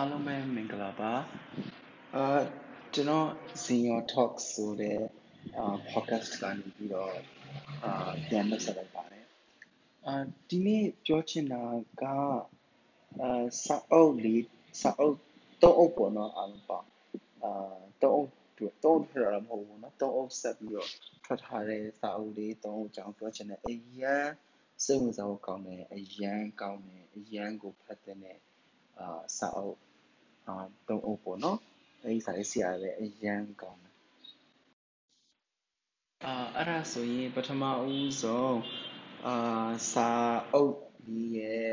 အားလုံးပဲမင်္ဂလာပါအာကျွန်တော် Senior Talk ဆိုတဲ့အာ podcast ကနေပြီးတော့အာပြန်လက်ဆက်လိုက်ပါတယ်အာဒီနေ့ပြောချင်တာကအာစာအုပ်လေးစာအုပ်တော့အုပ်ပေါ့နော်အားလုံးပါအာတော့အုပ်တော့ထရတာမဟုတ်ဘူးနော်တော့အုပ်ဆက်ပြီးတော့ထွက်ထားတဲ့စာအုပ်လေးတော့အုပ်ကြောင်းပြောချင်တယ်အရန်စိတ်ဝင်စားဖို့ကောင်းတယ်အရန်ကောင်းတယ်အရန်ကိုဖတ်တဲ့အာစာအုပ် အာသုံးအုပ်ပေါ့နော်အဲဒီစာရေးဆရာလည်းအရန်ကောင်းတယ်အာအဲ့ဒါဆိုရင်ပထမဦးဆုံးအာစာအုပ်ကြီးရဲ့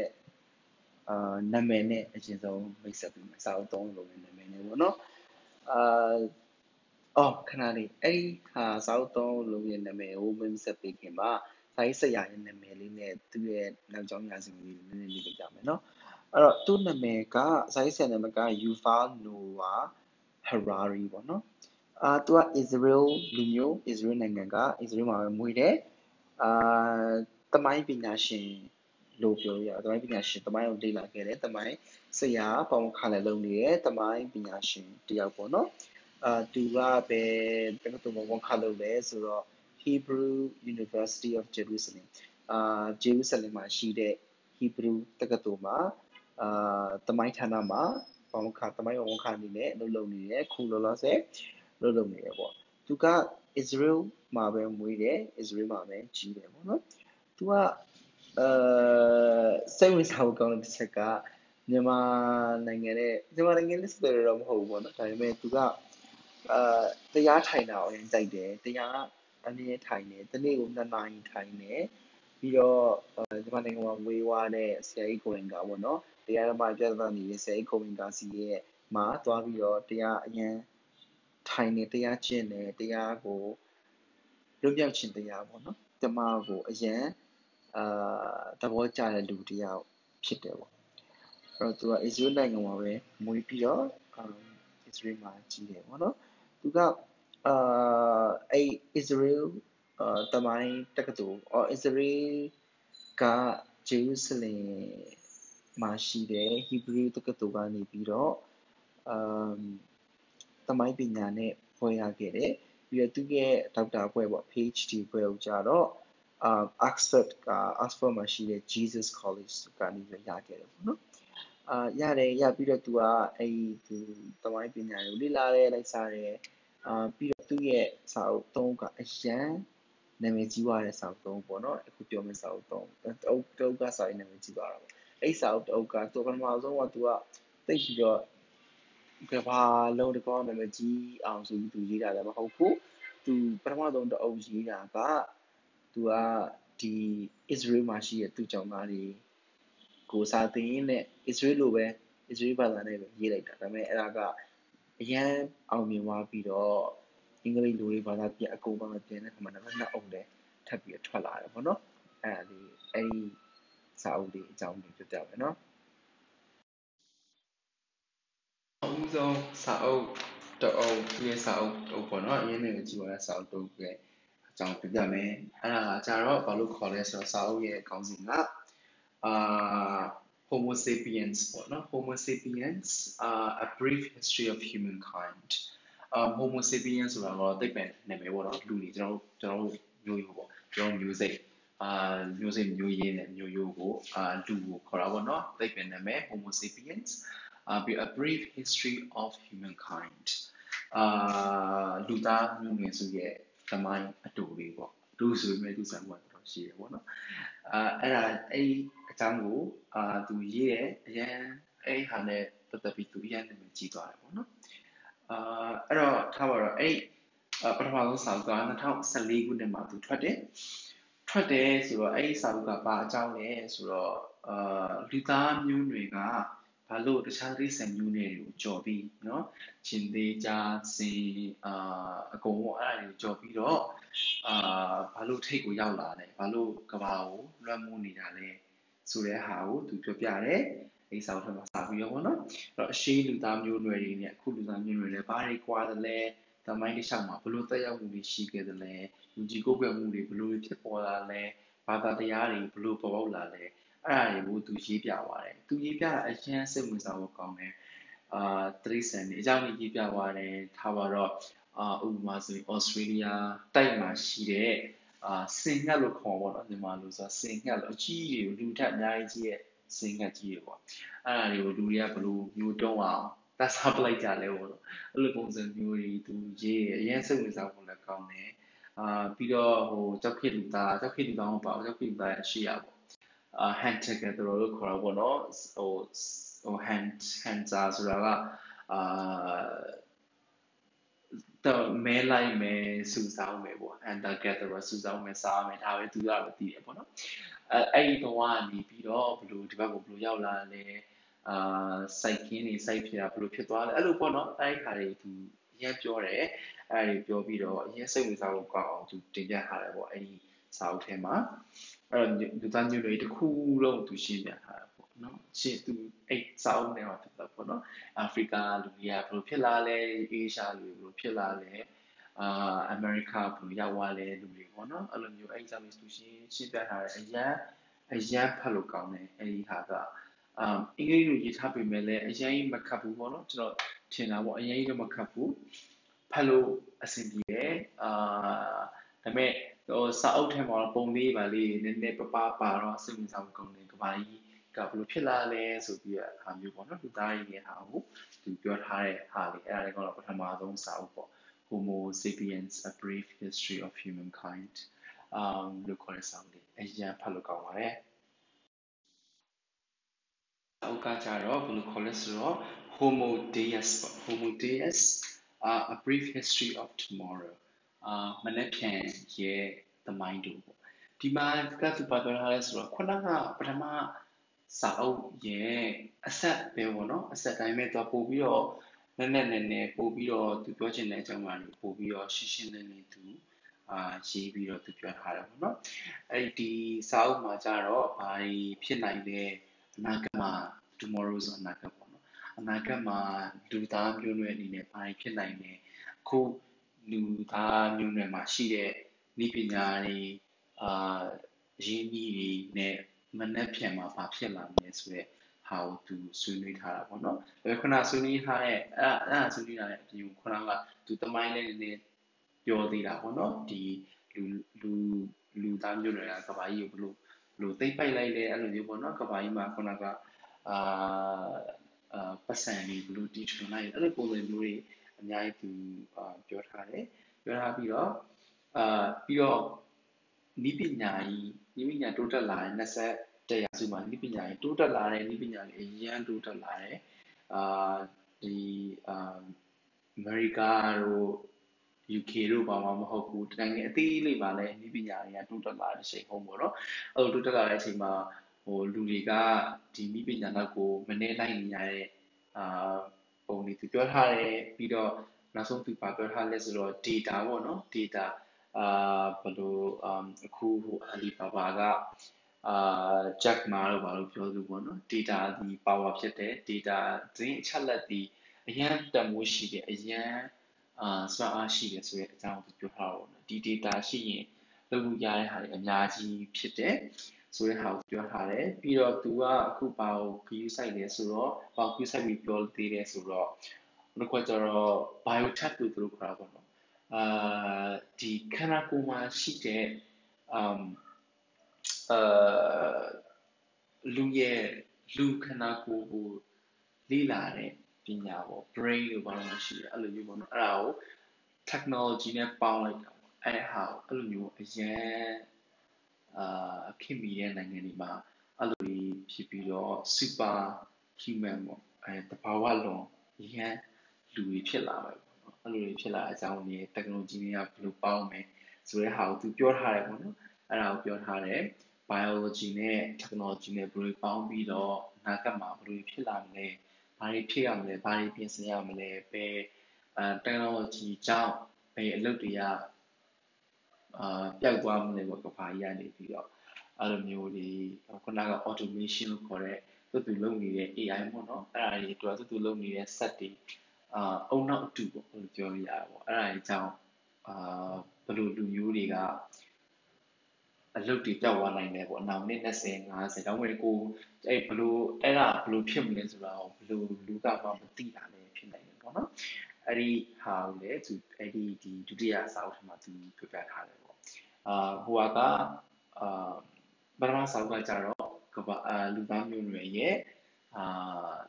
အာနာမည်နဲ့အရင်ဆုံးမိတ်ဆက်ပြီးမယ်စာအုပ်သုံးလုံးရဲ့နာမည်နဲ့ပေါ့နော်အာအော်ခဏလေးအဲ့ဒီဟာစာအုပ်သုံးလုံးရဲ့နာမည်ကိုမိတ်ဆက်ပေးခင်ပါစာရေးဆရာရဲ့နာမည်လေးနဲ့သူ့ရဲ့နောက်ကျောင်းရာဇဝင်လေးနည်းနည်းလေးပြပြမယ်နော် အဲ့တော့သူ့နာမည်ကစာရေးဆရာနာမည်က Yuval Noah Harari ပေါ့နော်အာသူက Israel လူမျိုး Israel နိုင်ငံက Israel မှာပဲမွေးတယ်အာတမိုင်းပညာရှင်လို့ပြောရတမိုင်းပညာရှင်တမိုင်းကိုလေ့လာခဲ့တယ်တမိုင်းဆရာပေါင်းခါလည်းလုပ်နေတယ်တမိုင်းပညာရှင်တယောက်ပေါ့နော်အာသူကပဲတက္ကသိုလ်မှာဝန်ခါလုပ်လဲဆိုတော့ Hebrew University of Jerusalem အာဂျေရုဆလင်မှာရှိတဲ့ Hebrew တက္ကသိုလ်မှာ အာတမိုင်းဌာနမှာဘောင်ခါတမိုင်းဝန်ခါအနေနဲ့အလုပ်လုပ်နေတယ်ခုလောလောဆယ်လုပ်လုပ်နေတယ်ပေါ့သူက Israel မှာပဲမွေးတယ် Israel မှာပဲကြီးတယ်ပေါ့နော်သူကအဲစိတ်ဝင်စားဖို့ကောင်းတဲ့တစ်ချက်ကမြန်မာနိုင်ငံနဲ့မြန်မာနိုင်ငံနဲ့ဆိုတော့မဟုတ်ဘူးပေါ့နော်ဒါပေမဲ့သူကအာတရားထိုင်တာကိုရင်ကြိုက်တယ်တရားအနည်းထိုင်တယ်တနေ့ကို2နာရီထိုင်တယ် ပြီးတော့မြန်မာနိုင်ငံမှာဝေးွားတဲ့ဆရာကြီးကိုရင်ကပေါ့နော်တရားဓမ္မပြဿနာနေတဲ့ဆရာကြီးကိုရင်ကစီရဲ့မှာသွားပြီးတော့တရားအရင်ထိုင်နေတရားကျင့်နေတရားကိုလွတ်မြောက်ခြင်းတရားပေါ့နော်ဓမ္မကိုအရင်အာသဘောကျတဲ့လူတယောက်ဖြစ်တယ်ပေါ့အဲ့တော့သူက Israel နိုင်ငံမှာပဲမွေးပြီးတော့ Israel မှာကြီးတယ်ပေါ့နော်သူကအာအဲ့ Israel အာတမိုင်းတက္ကသိုလ်အော် Israel က Jerusalem မှာရှိတဲ့ Hebrew တက္ကသိုလ်ကနေပြီးတော့အမ်တမိုင်းပညာနဲ့ဘွဲ့ရခဲ့တယ်ပြီးတော့သူရဲ့ဒေါက်တာဘွဲ့ပေါ့ PhD ဘွဲ့ကိုကြတော့အာ Oxford က Oxford မှာရှိတဲ့ Jesus College ကနေရခဲ့တယ်ပေါ့နော်အာရတယ်ရပြီးတော့သူကအဲ့ဒီတမိုင်းပညာကိုလေ့လာတယ်လိုက်စားတယ်အာပြီးတော့သူ့ရဲ့စာအုပ်သုံးကအရန် နာမည်ကြီးသွားတဲ့စာအုပ်သုံးပေါ့နော်အခုပြောမယ့်စာအုပ်သုံးတုပ်တုပ်ကစာရေးနာမည်ကြီးသွားတာပေါ့အဲ့စာအုပ်တုပ်ကသူပထမဆုံးကသူကသိပြီးတော့ကဘာလုံးတကောနာမည်ကြီးအောင်ဆိုပြီးသူရေးတာလည်းမဟုတ်ဘူးသူပထမဆုံးတအုပ်ရေးတာကသူကဒီ Israel မှာရှိတဲ့သူ့ကြောင့်သားတွေကိုစာသင်နဲ့ Israel လိုပဲ Israel ဘာသာနဲ့ပဲရေးလိုက်တာဒါပေမဲ့အဲ့ဒါကအရန်အောင်မြင်သွားပြီးတော့ အင်္ဂလိပ်လိုတွေဘာသာပြန်အကုန်လုံးပြန်တဲ့ခါမှာနောက်နှစ်အုပ်လည်းထပ်ပြီးထွက်လာတယ်ပေါ့နော်အဲ့ဒါလေးအဲ့ဒီစာအုပ်လေးအကြောင်းလေးပြပြမယ်နော်အဦးဆုံးစာအုပ်တအုပ်သူရဲ့စာအုပ်တုပ်ပေါ့နော်အရင်ကကြည့်ရတဲ့စာအုပ်တုပ်ရဲ့အကြောင်းပြပြမယ်အဲ့ဒါကကြတော့ဘာလို့ခေါ်လဲဆိုတော့စာအုပ်ရဲ့ခေါင်းစဉ်ကအာ Homo sapiens ပေါ့နော် Homo sapiens uh, a brief history of humankind um Homo sapiens ဆိုတာတော့သိပ္ပံနာမည်ပေါ့နော်လူတွေကျွန်တော်ကျွန်တော်မျိုးရိုးပေါ့ကျွန်တော်မျိုးစိတ်အာမျိုးစိတ်မျိုးရင်းနဲ့မျိုးရိုးကိုအာလူကိုခေါ်တာပေါ့နော်သိပ္ပံနာမည် Homo sapiens uh, be a brief history of humankind အာလူသားမျိုးနွယ်စုရဲ့သမိုင်းအတူလေးပေါ့လူဆိုပေမဲ့လူဆန်မှုကတော့ရှိတယ်ပေါ့နော်အာအဲ့ဒါအဲ့အကြောင်းကိုအာသူရေးတယ်အရင်အဲ့ဟာနဲ့ပတ်သက်ပြီးသူအရင်နာမည်ကြီးသွားတယ်ပေါ့နော် အာအဲ့တော့ထားပါတော့အဲ့ပထမဆုံးစာအုပ်က2014ခုနှစ်မှာသူထွက်တယ်ထွက်တယ်ဆိုတော့အဲ့ဒီစာအုပ်ကဘာအကြောင်းလဲဆိုတော့အာလူသားမျိုးတွေကဘာလို့တခြားတိရစ္ဆာန်မျိုးနွယ်တွေကိုကြော်ပြီးเนาะရှင်သေးကြစင်အာအကုန်လုံးအဲ့ဒါတွေကိုကြော်ပြီးတော့အာဘာလို့ထိတ်ကိုရောက်လာလဲဘာလို့ကဘာကိုလွှမ်းမိုးနေတာလဲဆိုတဲ့ဟာကိုသူပြောပြတယ် အိစာအုပ်ထဲမှာစာပြီးရောပေါ့နော်အဲ့တော့အရှိလူသားမျိုးနွယ်တွေနဲ့အခုလူသားမျိုးနွယ်တွေဘာတွေကွာသလဲသမိုင်းတစ်လျှောက်မှာဘလို့တက်ရောက်မှုတွေရှိခဲ့သလဲလူကြီးကိုယ်ွယ်မှုတွေဘလို့ဖြစ်ပေါ်လာလဲဘာသာတရားတွေဘလို့ပေါ်ပေါက်လာလဲအဲ့ဒါတွေကိုသူရေးပြသွားတယ်သူရေးပြတာအရင်စိတ်ဝင်စားဖို့ကောင်းတယ်အာတရိစံနေအကြောင်းကြီးပြပြသွားတယ်ထားပါတော့အာဥပမာဆိုရင် Australia တိုက်မှာရှိတဲ့အာစင်ငှက်လို့ခေါ်ပါတော့မြန်မာလိုဆိုစင်ငှက်လို့အကြီးကြီးကိုလူထက်အများကြီးရဲ့ စင်ငှက်ကြီးတွေပေါ့အဲ့ဒါတွေကိုလူတွေကဘလို့မျိုးတုံးအောင်တတ်စားပလိုက်ကြလဲပေါ့နော်အဲ့လိုပုံစံမျိုးတွေသူရေးအရင်စိတ်ဝင်စားဖို့လည်းကောင်းတယ်အာပြီးတော့ဟိုကြောက်ခေလူသားကြောက်ခေလူသားမဟုတ်ပါဘူးကြောက်ခေလူသားရဲ့အရှိရပေါ့အာ hand together လို့ခေါ်တာပေါ့နော်ဟိုဟို hand hand ဆိုတာကအာ တော့မဲလိုက်မယ်စုဆောင်းမယ်ပေါ့ and together စုဆောင်းမယ်စားမယ်ဒါပဲသူကပဲသိတယ်ပေါ့နော်အဲအဲ့ဒီတော့ကနေပြီးတော့ဘလို့ဒီဘက်ကိုဘလို့ရောက်လာလဲအာစိုက်ခင်းနေစိုက်ဖြစ်တာဘလို့ဖြစ်သွားလဲအဲ့လိုပေါ့နော်အဲ့ဒီခါတွေသူရမ်းပြောတယ်အဲ့ဒီပြောပြီးတော့အရင်စိတ်ဝင်စားဖို့ကောင်းအောင်သူတင်ပြထားတယ်ပေါ့အဲ့ဒီစာအုပ်ထဲမှာအဲ့တော့လူသားမျိုးတွေတစ်ခုလုံးသူရှင်းပြထားတယ်ပေါ့ နော်ရှင်းသူအဲ့စာအုပ်ထဲမှာဖြစ်တာပေါ့နော်အာဖရိကလူတွေကဘလို့ဖြစ်လာလဲအေးရှားလူတွေဘလို့ဖြစ်လာလဲအာအမေရိကဘလို့ရောက်သွားလဲလူတွေပေါ့နော်အဲ့လိုမျိုးအဲ့ exam သူရှင်းရှင်းပြထားတယ်အရန်အရန်ဖတ်လို့ကောင်းတယ်အဲ့ဒီဟာကအမ်အင်္ဂလိပ်လိုရေးထားပေမဲ့လည်းအရင်မခတ်ဘူးပေါ့နော်ကျွန်တော်ထင်တာပေါ့အရင်ကြီးမခတ်ဘူးဖတ်လို့အဆင်ပြေတယ်အာဒါပေမဲ့ဟိုစာအုပ်ထဲမှာပုံလေးပါလေးနည်းနည်းပပပါတော့စိတ်ဝင်စားမှုကောင်းတယ်ကဘာကြီး ကဘလို့ဖြစ်လာလဲဆိုပြီးတော့ဟာမျိုးပေါ့နော်လူသားကြီးရဲ့ဟာကိုသူပြောထားတဲ့ဟာလေးအဲ့ဒါလည်းကတော့ပထမဆုံးစာအုပ်ပေါ့ Homo sapiens a brief history of humankind အမ်လို့ခေါ်တဲ့စာအုပ်လေးအရင်ဖတ်လို့ကောင်းပါတယ်အောက်ကကြတော့ဘယ်လိုခေါ်လဲဆိုတော့ Homo Deus ပေါ့ Homo Deus uh, a brief history of tomorrow အာမနေ့ပြန်ရဲ့သမိုင်းတို့ပေါ့ဒီမှာကသူပါပြောထားလဲဆိုတော့ခုနကပထမ စာအုပ်ရဲ့အဆက်ပဲပေါ့နော်အဆက်တိုင်းပဲတော့ပို့ပြီးတော့နည်းနည်းနည်းနည်းပို့ပြီးတော့သူပြောချင်တဲ့အကြောင်းအရာတွေပို့ပြီးတော့ရှင်းရှင်းလင်းလင်းသူအာရေးပြီးတော့သူပြောထားတယ်ပေါ့နော်အဲ့ဒီစာအုပ်မှာကျတော့ဘာဖြစ်နိုင်လဲအနာဂတ်မှာ tomorrow ဆိုအနာဂတ်ပေါ့နော်အနာဂတ်မှာလူသားမျိုးနွယ်အနေနဲ့ဘာဖြစ်နိုင်လဲအခုလူသားမျိုးနွယ်မှာရှိတဲ့ဤပညာတွေအာရင်းနှီးတွေနဲ့ မနှက်ဖြန်မှာဘာဖြစ်လာမလဲဆိုတဲ့ဟာကိုသူဆွေးနွေးထားတာပေါ့နော်။ဒါခုနဆွေးနွေးထားတဲ့အဲ့အဲ့ဆွေးနွေးထားတဲ့အပြင်ခုနကသူတမိုင်းလေးနည်းနည်းပြောသေးတာပေါ့နော်။ဒီလူလူလူသားမျိုးတွေကကဘာကြီးကိုဘလို့ဘလို့သိမ့်ပိုက်လိုက်လဲအဲ့လိုမျိုးပေါ့နော်။ကဘာကြီးမှာခုနကအာအာပတ်စံတွေဘလို့တီထွင်လိုက်အဲ့လိုပုံစံမျိုးတွေအများကြီးသူအာပြောထားတယ်ပြောထားပြီးတော့အာပြီးတော့နိပညာကြီး နိပညာတိုးတက်လာတဲ့20တရားစုမှာနိပညာကြီးတိုးတက်လာတဲ့နိပညာကြီးအရန်တိုးတက်လာတယ်အာဒီအာအမေရိကတို့ UK တို့ဘာမှမဟုတ်ဘူးတိုင်းငယ်အသေးလေးပါလဲနိပညာတွေကတိုးတက်လာတဲ့အချိန်ဟုတ်ပေါ့နော်အဲ့လိုတိုးတက်လာတဲ့အချိန်မှာဟိုလူတွေကဒီမိပညာနောက်ကိုမနေလိုက်နေရတဲ့အာပုံတွေသူပြောထားတယ်ပြီးတော့နောက်ဆုံးသူပါပြောထားလဲဆိုတော့ data ပေါ့နော် data အာဘယ်လိုအခုဟို Alibaba ကအာ Jack Ma လို့ဘာလို့ပြောသူပေါ့နော် data ဒီ power ဖြစ်တယ် data သတင်းအချက်လက်ဒီအရန်တန်မိုးရှိတယ်အရန်အာစွမ်းအားရှိတယ်ဆိုတဲ့အကြောင်းကိုပြောထားတော့ဒီ data ရှိရင်လုပ်လို့ရတဲ့ဟာတွေအများကြီးဖြစ်တယ်ဆိုတဲ့ဟာကိုပြောထားတယ်ပြီးတော့သူကအခုဘာကို view site လဲဆိုတော့ဘာ view site ပြီးပြောသေးတယ်ဆိုတော့ဘယ်လိုခေါ်ကြတော့ biotech လို့သူတို့ခေါ်တာပေါ့နော် အာဒီခန္ဓာကိုယ်မှာရှိတဲ့ um အာလူရဲ့လူခန္ဓာကိုယ်ကိုလေ့လာတဲ့ပညာပေါ့ brain လို့ဘာလို့ရှိတယ်အဲ့လိုမျိုးပေါ့နော်အဲ့ဒါကို technology နဲ့ပေါင်းလိုက်တာပေါ့အဲ့ဟာကိုအဲ့လိုမျိုးအရင်အာခင်မီတဲ့နိုင်ငံတွေမှာအဲ့လိုဖြစ်ပြီးတော့ super human ပေါ့အဲတဘာဝလုံးရန်လူတွေဖြစ်လာမယ်ပေါ့နော် အဲ့လိုတွေဖြစ်လာတဲ့အကြောင်းတွေ technology တွေကဘယ်လိုပေါင်းမယ်ဆိုတဲ့ဟာကိုသူပြောထားတယ်ပေါ့နော်အဲ့ဒါကိုပြောထားတယ် biology နဲ့ technology နဲ့ဘယ်လိုပေါင်းပြီးတော့အနာဂတ်မှာဘယ်လိုဖြစ်လာမလဲဘာတွေဖြစ်ရမလဲဘာတွေပြင်ဆင်ရမလဲဘယ်အဲ technology ကြောင့်ဘယ်အလုပ်တွေကအာပျောက်သွားမလဲပေါ့ကဘာကြီးကနေပြီးတော့အဲ့လိုမျိုးတွေခုနက automation လို့ခေါ်တဲ့သူသူလုပ်နေတဲ့ AI ပေါ့နော်အဲ့ဒါတွေသူသူသူလုပ်နေတဲ့ set တွေ အာအုံနောက်အတူပေါ့လို့ပြောရတာပေါ့အဲ့ဒါတွေကြောင့်အာဘယ်လိုလူမျိုးတွေကအလုပ်တွေပြောက်သွားနိုင်တယ်ပေါ့နောက်နေ့20 50တောင်းဝင်ကိုအဲ့ဘလို့အဲ့ဒါဘလို့ဖြစ်မလဲဆိုတာကိုဘလို့လူကမှမသိတာလည်းဖြစ်နိုင်တယ်ပေါ့နော်အဲ့ဒီဟာကိုလည်းသူအဲ့ဒီဒီဒုတိယစာအုပ်ထဲမှာသူပြပြထားတယ်ပေါ့အာဟိုကအာပထမစာအုပ်ကကြတော့ကဘာလူသားမျိုးနွယ်ရဲ့အာ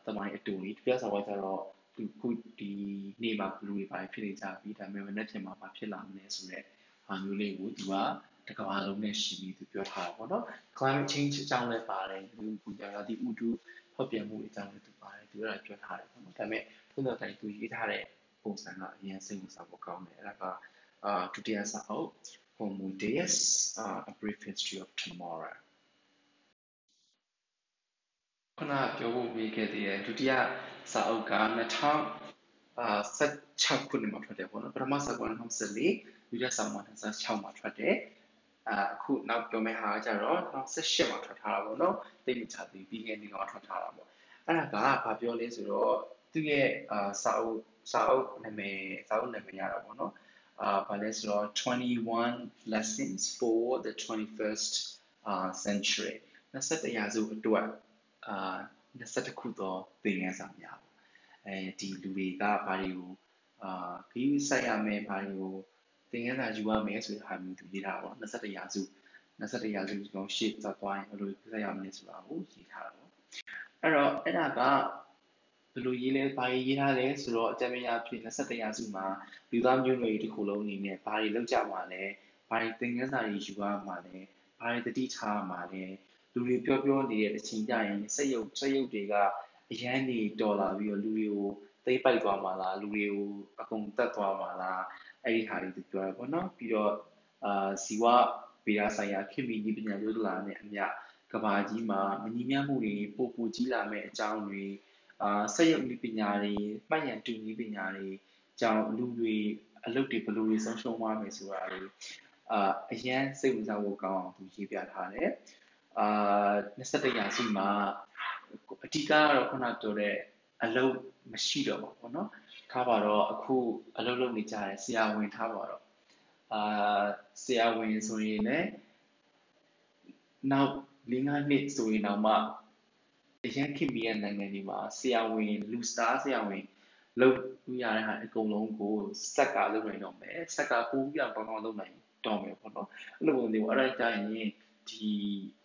တမိုင်းအတူကြီးဒုတိယစာအုပ်ကကြတော့ဒီ ခုဒီနေ့မှာဘလူတွေပါဖြစ်နေကြပြီဒါပေမဲ့မနေ့ပြန်မှာမဖြစ်လာမလဲဆိုတော့ဟာမျိုးလေးကိုသူကတကဘာလုံးနဲ့ရှိပြီးသူပြောထားတာပေါ့နော် climate change အကြောင်းလည်းပါတယ်ဒီပူကြတာဒီဥတုဖောက်ပြန်မှုအကြောင်းလည်းသူပါတယ်သူကပြောထားတယ်ပေါ့နော်ဒါပေမဲ့သူ့တော့တိုင်သူရေးထားတဲ့ပုံစံကအရင်စိတ်ဝင်စားဖို့ကောင်းတယ်အဲ့ဒါကအာဒုတိယစာအုပ် Homo Deus uh, a brief history of tomorrow ခုနပြောဖို့ပြီးခဲ့တဲ့ဒုတိယစာအုပ်က2000အာ16ခုနှစ်မှာထွက်တယ်ပေါ့နော်ပထမစာအုပ်က2014ဒုတိယစာအုပ်က2016မှာထွက်တယ်အခုနောက်ပြောမယ့်ဟာကျတော့2018မှာထွက်ထားတာပေါ့နော်သိမချသေးပြီးခဲ့နေ့ကထွက်ထားတာပေါ့အဲ့ဒါကဘာပြောလဲဆိုတော့သူရဲ့အာစာအုပ်စာအုပ်နာမည်စာအုပ်နာမည်ရတာပေါ့နော်အာဘာလဲဆိုတော့21 lessons for the 21st uh century 21ရာစုအတွက် အာ21ခုသောသင်ခန်းစာများပေါ့အဲဒီလူတွေကဘာတွေကိုအာခီးဆိုင်ရမယ်ဘာတွေကိုသင်ခန်းစာယူရမယ်ဆိုတဲ့ဟာမျိုးသူရေးထားတာပေါ့21ရာစု21ရာစုကျွန်ရှေ့သက်သွားရင်ဘယ်လိုဆက်ရမလဲဆိုတာကိုရေးထားတာပေါ့အဲ့တော့အဲ့ဒါကဘယ်လိုရေးလဲဘာရေးထားလဲဆိုတော့အကြမ်းမြင်အဖြစ်21ရာစုမှာလူသားမျိုးနွယ်တစ်ခုလုံးအနေနဲ့ဘာတွေလုပ်ကြမှာလဲဘာတွေသင်ခန်းစာတွေယူရမှာလဲဘာတွေတတိထားမှာလဲ လူတွေပြောပြောနေတဲ့အချိန်ကြရင်စက်ရုပ်စက်ရုပ်တွေကအရန်နေတော်လာပြီးတော့လူတွေကိုသိပိုက်သွားမှာလားလူတွေကိုအကုန်တက်သွားမှာလားအဲ့ဒီဟာတွေသူပြောရပါတော့ပြီးတော့အာဇီဝဗေဒဆိုင်ရာခင်မီနည်းပညာလွတ်လာတဲ့အမြကဘာကြီးမှာမညီမျှမှုတွေပိုပိုကြီးလာမဲ့အကြောင်းတွေအာစက်ရုပ်နည်းပညာတွေမှတ်ရန်တူနည်းပညာတွေကြောင့်လူတွေအလုပ်တွေဘယ်လိုတွေဆုံးရှုံးသွားမယ်ဆိုတာတွေအာအရန်စိတ်ဝင်စားဖို့ကောင်းအောင်သူရေးပြထားတယ် အာ21ရာစုမှာအတိကတော့ခုနပြောတဲ့အလုပ်မရှိတော့ပါဘောနော်ထားပါတော့အခုအလုပ်လုပ်နေကြတယ်ဆရာဝန်ထားပါတော့အာဆရာဝန်ဆိုရင်လည်းနောက်၄၅နှစ်ဆိုရင်တော့မှအရန်ခင်မီရနိုင်ငံဒီမှာဆရာဝန်လူစတာဆရာဝန်လုပ်ရတဲ့ဟာအကုန်လုံးကိုစက်ကလုပ်နိုင်တော့မယ်စက်ကပိုးပြီးတော့တောင်းတော့လုပ်နိုင်တော့မယ်ပေါ့နော်အဲ့လိုပုံစံမျိုးအဲ့ဒါကြရင် ဒီ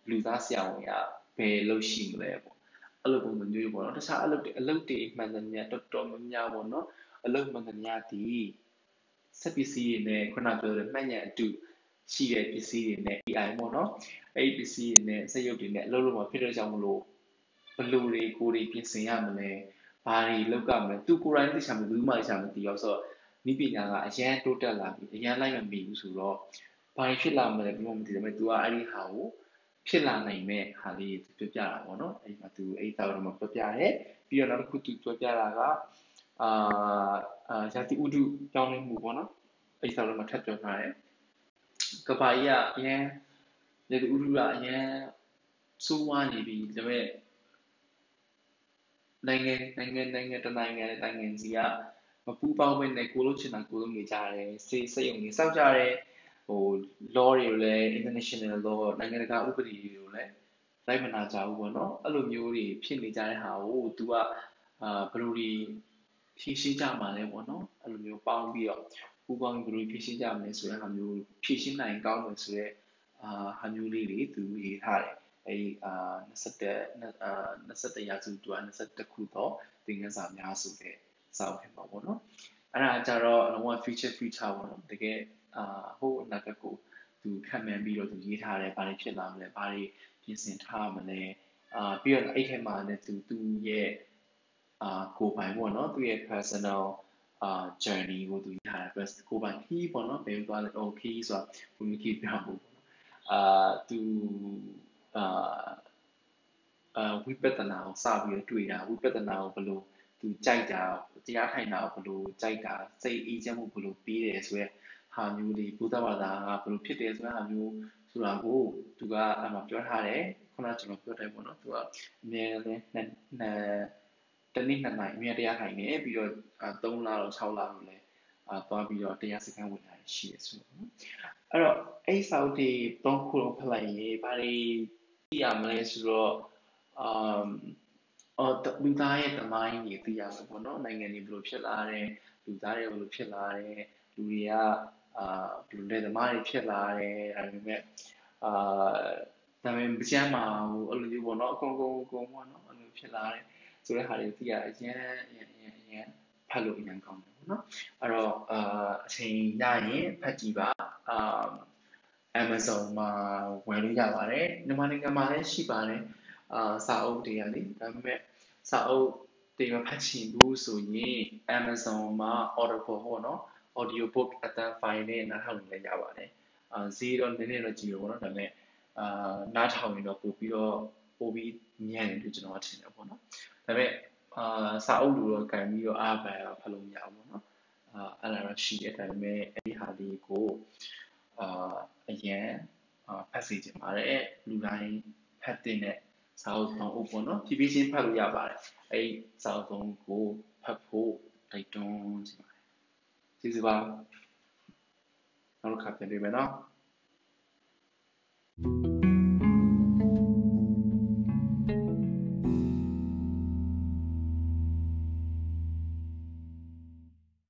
လူသားဆရာဝန်ကဘယ်လုပ်ရှိမလဲပေါ့အဲ့လိုပုံစံမျိုးပေါ့နော်တခြားအလုပ်တွေအလုပ်တွေမှန်သမျှတော်တော်များများပေါ့နော်အလုပ်မှန်သမျှဒီစက်ပစ္စည်းတွေနဲ့ခုနပြောတဲ့မှတ်ဉာဏ်အတူရှိတဲ့ပစ္စည်းတွေနဲ့ AI ပေါ့နော်အဲ့ဒီပစ္စည်းတွေနဲ့စက်ရုပ်တွေနဲ့အလုပ်လုပ်မှာဖြစ်တဲ့ကြောင့်မလို့ဘလို့တွေကိုယ်တွေပြင်ဆင်ရမလဲဘာတွေလုပ်ကြမလဲသူကိုယ်တိုင်သိချင်မှဘူးမှသိချင်မှသိရောဆိုတော့နိပညာကအရန်တိုးတက်လာပြီအရန်လိုက်မမီဘူးဆိုတော့ ဘာဖြစ်လာမလဲဘယ်မှမသိတယ်မဲ့ तू ကအဲ့ဒီဟာကိုဖြစ်လာနိုင်မဲ့ဟာလေးပြပြတာပေါ့နော်အဲ့ဒီမှာ तू အဲ့တောက်တော့မှပြပြတယ်ပြီးတော့နောက်တစ်ခု तू ပြပြတာကအာအာဇာတိဥဒုကြောင်းနေမှုပေါ့နော်အဲ့ဒီတောက်တော့မှထပ်ပြောထားတယ်ကဘာကြီးကအရန်ဇာတိဥဒုကအရန်စိုးဝါးနေပြီဒါပေမဲ့နိုင်ငံနိုင်ငံနိုင်ငံတနိုင်ငံနိုင်ငံစီကမပူးပေါင်းဘဲနဲ့ကိုလို့ချင်တာကိုလို့နေကြတယ်စေစက်ရုံတွေစောက်ကြတယ် ဟို law တွေကိုလည်း international law နိုင်ငံတကာဥပဒေတွေကိုလည်းလိုက်မနာကြဘူးပေါ့နော်အဲ့လိုမျိုးတွေဖြစ်နေကြတဲ့ဟာကို तू ကအာဘယ်လိုတွေဖြည့်ရှင်းကြမှာလဲပေါ့နော်အဲ့လိုမျိုးပေါင်းပြီးတော့ပူပေါင်းဘယ်လိုဖြည့်ရှင်းကြမလဲဆိုတဲ့ဟာမျိုးဖြည့်ရှင်းနိုင်ကောင်းတယ်ဆိုတော့အာဟာမျိုးလေးတွေ तू ရေးထားတယ်အဲဒီအာ21အာ21ရာစုတူ21ခုတော့သင်ခန်းစာများစုတဲ့စာအုပ်ထဲမှာပေါ့နော်အဲ့ဒါကြတော့လုံးဝ feature feature ပေါ့နော်တကယ် အာဟိုအနာဂတ်ကိုသူခံမှန်းပြီးတော့သူရေးထားတယ်ဘာတွေဖြစ်လာမလဲဘာတွေပြင်ဆင်ထားမလဲအာပြီးတော့အဲ့ထဲမှာလည်းသူသူရဲ့အာကိုပိုင်ပေါ့နော်သူရဲ့ personal အာ journey ကိုသူရေးထားတယ် first ကိုပိုင် key ပေါ့နော်ဘယ်လိုသွားလဲ okay ဆိုတာဘုံ key ပြဖို့ပေါ့နော်အာသူအာအာဝိပဿနာကိုစပြီးတော့တွေ့တာဝိပဿနာကိုဘယ်လိုသူကြိုက်တာတရားထိုင်တာကိုဘယ်လိုကြိုက်တာစိတ်အေးချမ်းမှုဘယ်လိုပြီးတယ်ဆိုရဲ ဟာမျိုးတွေဘုဒ္ဓဘာသာကဘယ်လိုဖြစ်တယ်ဆိုတဲ့ဟာမျိုးဆိုတာကိုသူကအမှပြောထားတယ်ခုနကကျွန်တော်ပြောတယ်ပေါ့နော်သူကအမြဲတမ်းနှစ်တနည်းနှစ်နိုင်အမြဲတရားထိုင်နေပြီးတော့3လတော့6လလို့လဲအာသွားပြီးတော့တရားစခန်းဝင်လာရှိတယ်ဆိုတော့အဲ့တော့အဲ့စာအုပ်တွေသုံးခုလုံးဖတ်လိုက်ရင်ဘာတွေသိရမလဲဆိုတော့အမ်အော်လူသားရဲ့တမိုင်းကြီးသိရမှာပေါ့နော်နိုင်ငံတွေဘယ်လိုဖြစ်လာတယ်လူသားတွေဘယ်လိုဖြစ်လာတယ်လူတွေက အာဘယ်လိုလဲသမားတွေဖြစ်လာတယ်ဒါပေမဲ့အာဒါပေမဲ့ကျမ်းမှာဟိုအဲ့လိုမျိုးပေါ့နော်အကုန်ကုန်ကုန်ပေါ့နော်အဲ့လိုဖြစ်လာတယ်ဆိုတဲ့ဟာတွေသိရအရင်အရင်အရင်အရင်ဖတ်လို့အရင်ကောင်းတယ်ပေါ့နော်အဲ့တော့အာအချိန်ရရင်ဖတ်ကြည့်ပါအာ Amazon မှာဝယ်လို့ရပါတယ်မြန်မာနိုင်ငံမှာလည်းရှိပါတယ်အာစာအုပ်တွေကလေဒါပေမဲ့စာအုပ်တွေမဖတ်ချင်ဘူးဆိုရင် Amazon မှာ Audible ဟောနော် audio book အတန်းဖိုင်နဲ့နားထောင်လို့လည်းရပါတယ်အာဈေးတော့နည်းနည်းတော့ကြီးရောပေါ့နော်ဒါပေမဲ့အာနားထောင်ရင်တော့ပို့ပြီးတော့ပို့ပြီးမြန်တယ်လို့ကျွန်တော်ထင်တယ်ပေါ့နော်ဒါပေမဲ့အာစာအုပ်လိုတော့ကန်ပြီးတော့အားပါဖတ်လို့မရဘူးပေါ့နော်အာအဲ့ဒါတော့ရှိတယ်ဒါပေမဲ့အဲ့ဒီဟာလေးကိုအာအရင်ဖတ်စီချင်ပါတယ်လူတိုင်းဖတ်တဲ့စာအုပ်သုံးအုပ်ပေါ့နော်ဖြည်းဖြည်းချင်းဖတ်လို့ရပါတယ်အဲ့စာအုပ်သုံးကိုဖတ်ဖို့တိုက်တွန်းချင်ပါတယ် ကျေးဇူးပါနောက်တစ်ခါပြန်တွေ့မယ်နော်